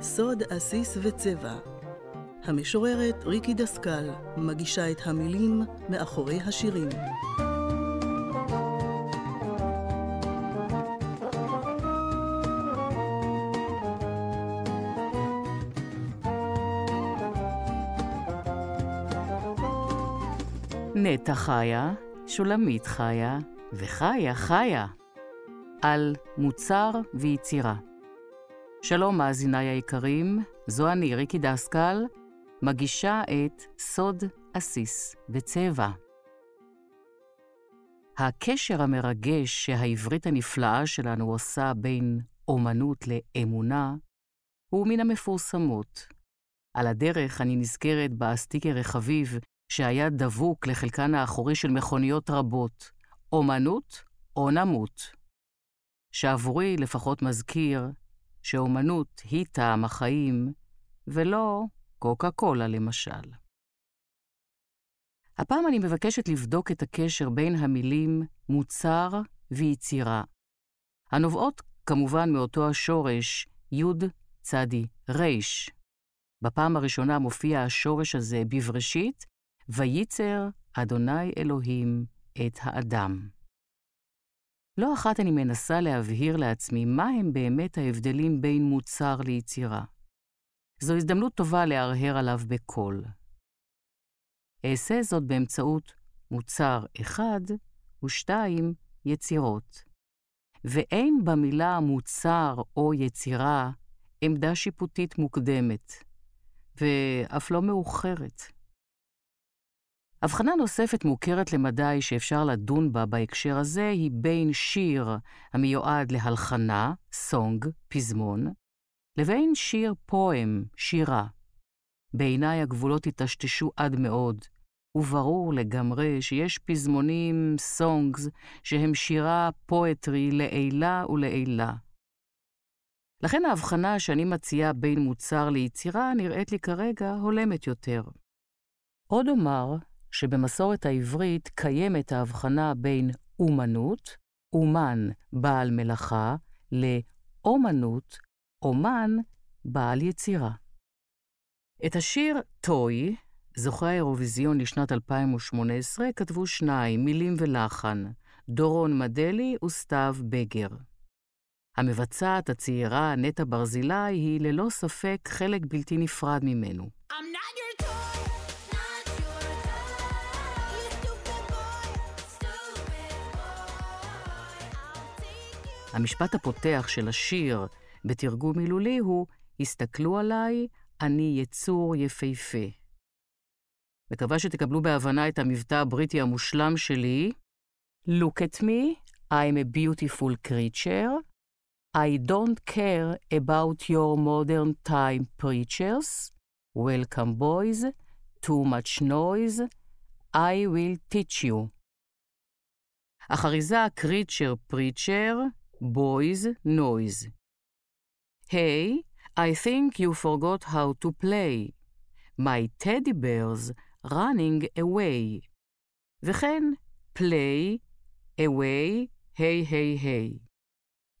סוד עסיס וצבע. המשוררת ריקי דסקל מגישה את המילים מאחורי השירים. נטע חיה, שולמית חיה, וחיה חיה. על מוצר ויצירה. שלום מאזיניי היקרים, זו אני, ריקי דסקל, מגישה את סוד עסיס בצבע. הקשר המרגש שהעברית הנפלאה שלנו עושה בין אומנות לאמונה, הוא מן המפורסמות. על הדרך אני נזכרת בסטיקר החביב שהיה דבוק לחלקן האחורי של מכוניות רבות, אומנות או נמות. שעבורי לפחות מזכיר שאומנות היא טעם החיים, ולא קוקה קולה למשל. הפעם אני מבקשת לבדוק את הקשר בין המילים מוצר ויצירה, הנובעות כמובן מאותו השורש י' צדי ריש. בפעם הראשונה מופיע השורש הזה בבראשית, וייצר אדוני אלוהים את האדם. לא אחת אני מנסה להבהיר לעצמי מהם באמת ההבדלים בין מוצר ליצירה. זו הזדמנות טובה להרהר עליו בקול. אעשה זאת באמצעות מוצר אחד ושתיים יצירות. ואין במילה מוצר או יצירה עמדה שיפוטית מוקדמת, ואף לא מאוחרת. הבחנה נוספת מוכרת למדי שאפשר לדון בה בהקשר הזה היא בין שיר המיועד להלחנה, סונג, פזמון, לבין שיר פואם, שירה. בעיניי הגבולות היטשטשו עד מאוד, וברור לגמרי שיש פזמונים, סונגס, שהם שירה פואטרי לעילה ולעילה. לכן ההבחנה שאני מציעה בין מוצר ליצירה נראית לי כרגע הולמת יותר. עוד אומר שבמסורת העברית קיימת ההבחנה בין אומנות, אומן בעל מלאכה, לאומנות, אומן בעל יצירה. את השיר "טוי", זוכה האירוויזיון לשנת 2018, כתבו שניים, מילים ולחן, דורון מדלי וסתיו בגר. המבצעת הצעירה נטע ברזילי היא ללא ספק חלק בלתי נפרד ממנו. I'm not your המשפט הפותח של השיר בתרגום מילולי הוא "הסתכלו עליי, אני יצור יפהפה". מקווה שתקבלו בהבנה את המבטא הבריטי המושלם שלי. Look at me, I'm a beautiful creature. I don't care about your modern time preachers. Welcome boys, too much noise. I will teach you. החריזה creature preacher, boys noise. Hey, I think you forgot how to play. My teddy bears running away. וכן, play, away, היי היי היי.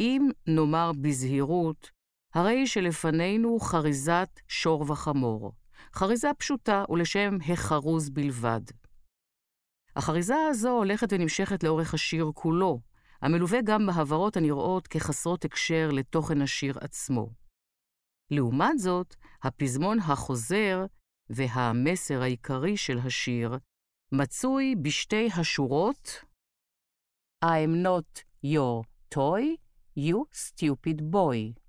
אם נאמר בזהירות, הרי שלפנינו חריזת שור וחמור. חריזה פשוטה ולשם החרוז בלבד. החריזה הזו הולכת ונמשכת לאורך השיר כולו, המלווה גם בהברות הנראות כחסרות הקשר לתוכן השיר עצמו. לעומת זאת, הפזמון החוזר והמסר העיקרי של השיר מצוי בשתי השורות I'm not your toy, you stupid boy.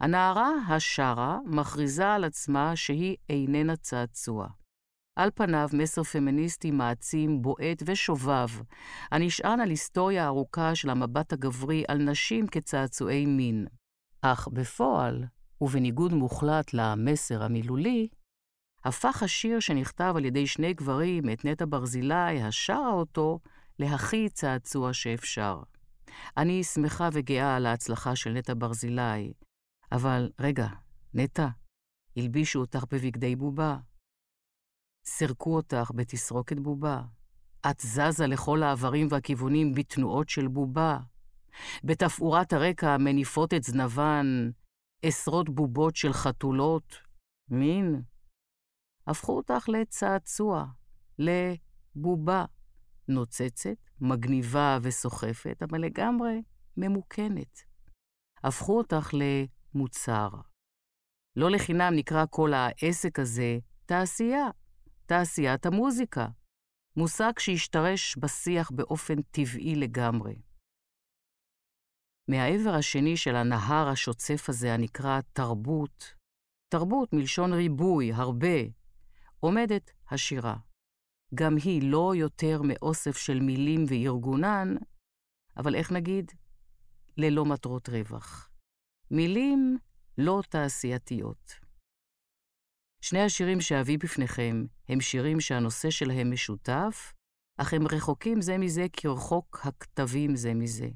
הנערה השרה מכריזה על עצמה שהיא איננה צעצוע. על פניו מסר פמיניסטי מעצים, בועט ושובב, הנשען על היסטוריה ארוכה של המבט הגברי על נשים כצעצועי מין. אך בפועל, ובניגוד מוחלט למסר המילולי, הפך השיר שנכתב על ידי שני גברים, את נטע ברזילי, השרה אותו, להכי צעצוע שאפשר. אני שמחה וגאה על ההצלחה של נטע ברזילי, אבל רגע, נטע, הלבישו אותך בבגדי בובה. סירקו אותך בתסרוקת בובה. את זזה לכל העברים והכיוונים בתנועות של בובה. בתפאורת הרקע מניפות את זנבן עשרות בובות של חתולות, מין. הפכו אותך לצעצוע, לבובה, נוצצת, מגניבה וסוחפת, אבל לגמרי ממוכנת. הפכו אותך למוצר. לא לחינם נקרא כל העסק הזה תעשייה, תעשיית המוזיקה, מושג שהשתרש בשיח באופן טבעי לגמרי. מהעבר השני של הנהר השוצף הזה, הנקרא תרבות, תרבות מלשון ריבוי, הרבה, עומדת השירה. גם היא לא יותר מאוסף של מילים וארגונן, אבל איך נגיד? ללא מטרות רווח. מילים לא תעשייתיות. שני השירים שאביא בפניכם הם שירים שהנושא שלהם משותף, אך הם רחוקים זה מזה כרחוק הכתבים זה מזה.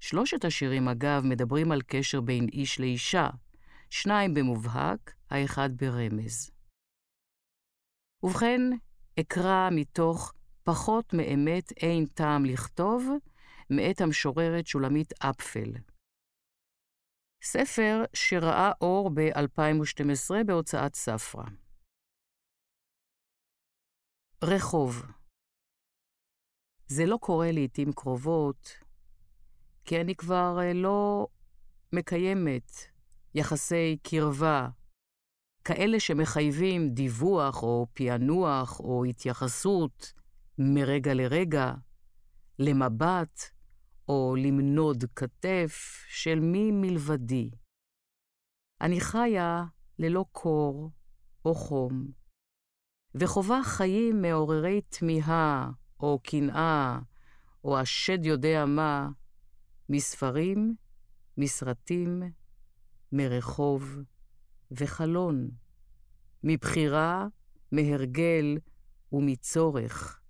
שלושת השירים, אגב, מדברים על קשר בין איש לאישה, שניים במובהק, האחד ברמז. ובכן, אקרא מתוך פחות מאמת אין טעם לכתוב, מאת המשוררת שולמית אפפל. ספר שראה אור ב-2012 בהוצאת ספרא. רחוב זה לא קורה לעתים קרובות, כי אני כבר אה, לא מקיימת יחסי קרבה, כאלה שמחייבים דיווח או פענוח או התייחסות מרגע לרגע, למבט או למנוד כתף של מי מלבדי. אני חיה ללא קור או חום, וחובה חיים מעוררי תמיהה או קנאה או השד יודע מה, מספרים, מסרטים, מרחוב וחלון, מבחירה, מהרגל ומצורך.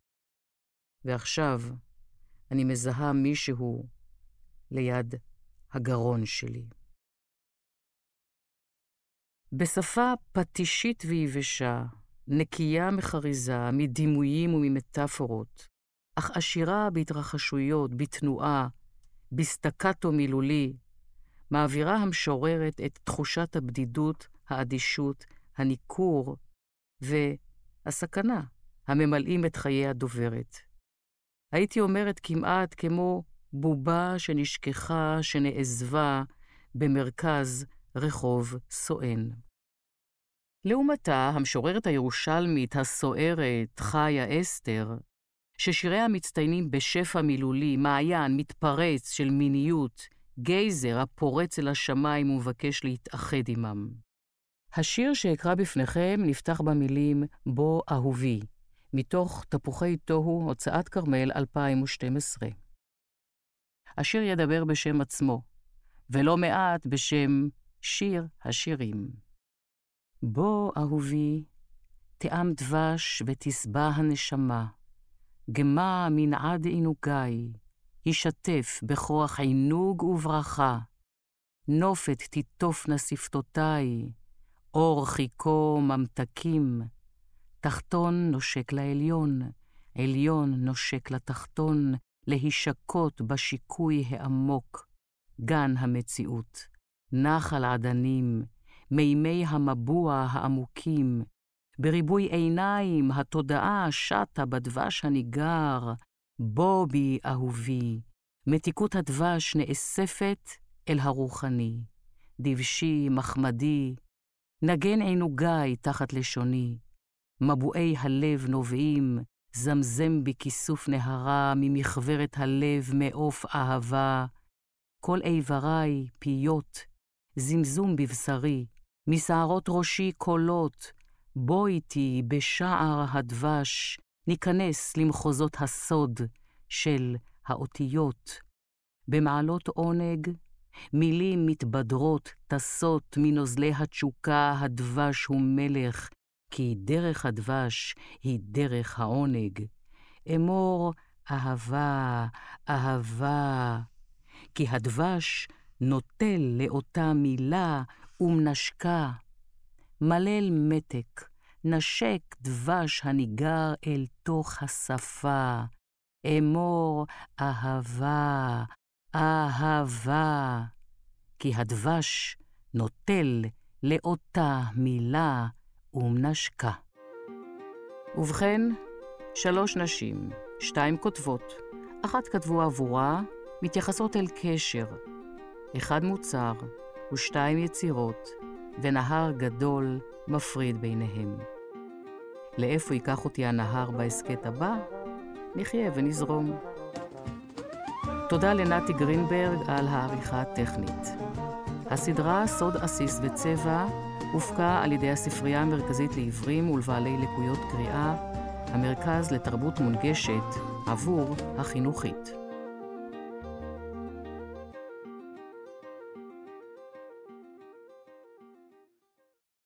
ועכשיו אני מזהה מישהו ליד הגרון שלי. בשפה פטישית ויבשה, נקייה מחריזה, מדימויים וממטאפורות, אך עשירה בהתרחשויות, בתנועה, בסטקטו מילולי, מעבירה המשוררת את תחושת הבדידות, האדישות, הניכור והסכנה הממלאים את חיי הדוברת. הייתי אומרת כמעט כמו בובה שנשכחה, שנעזבה במרכז רחוב סואן. לעומתה, המשוררת הירושלמית הסוערת, חיה אסתר, ששיריה מצטיינים בשפע מילולי, מעיין, מתפרץ של מיניות, גייזר הפורץ אל השמיים ומבקש להתאחד עמם. השיר שאקרא בפניכם נפתח במילים "בוא אהובי", מתוך תפוחי תוהו, הוצאת כרמל 2012. השיר ידבר בשם עצמו, ולא מעט בשם שיר השירים. בוא אהובי, טעם דבש ותשבע הנשמה. גמה מנעד עינוגי, ישתף בכוח עינוג וברכה. נופת תיטופנה שפתותי, אור חיכו ממתקים. תחתון נושק לעליון, עליון נושק לתחתון, להישקות בשיקוי העמוק. גן המציאות, נחל עדנים, מימי המבוע העמוקים, בריבוי עיניים התודעה שטה בדבש הניגר, בוא בי אהובי, מתיקות הדבש נאספת אל הרוחני, דבשי, מחמדי, נגן עינוגי תחת לשוני, מבועי הלב נובעים, זמזם בי כיסוף נהרה ממכוורת הלב מעוף אהבה, כל איברי פיות, זמזום בבשרי, משערות ראשי קולות, בוא איתי בשער הדבש, ניכנס למחוזות הסוד של האותיות. במעלות עונג, מילים מתבדרות, טסות מנוזלי התשוקה, הדבש הוא מלך, כי דרך הדבש היא דרך העונג. אמור אהבה, אהבה, כי הדבש נוטל לאותה מילה ומנשקה. מלל מתק, נשק דבש הניגר אל תוך השפה. אמור אהבה, אהבה. כי הדבש נוטל לאותה מילה ומנשקה. ובכן, שלוש נשים, שתיים כותבות, אחת כתבו עבורה, מתייחסות אל קשר, אחד מוצר ושתיים יצירות, ונהר גדול מפריד ביניהם. לאיפה ייקח אותי הנהר בהסכת הבא? נחיה ונזרום. תודה לנתי גרינברג על העריכה הטכנית. הסדרה סוד עסיס וצבע הופקה על ידי הספרייה המרכזית לעיוורים ולבעלי לקויות קריאה, המרכז לתרבות מונגשת עבור החינוכית.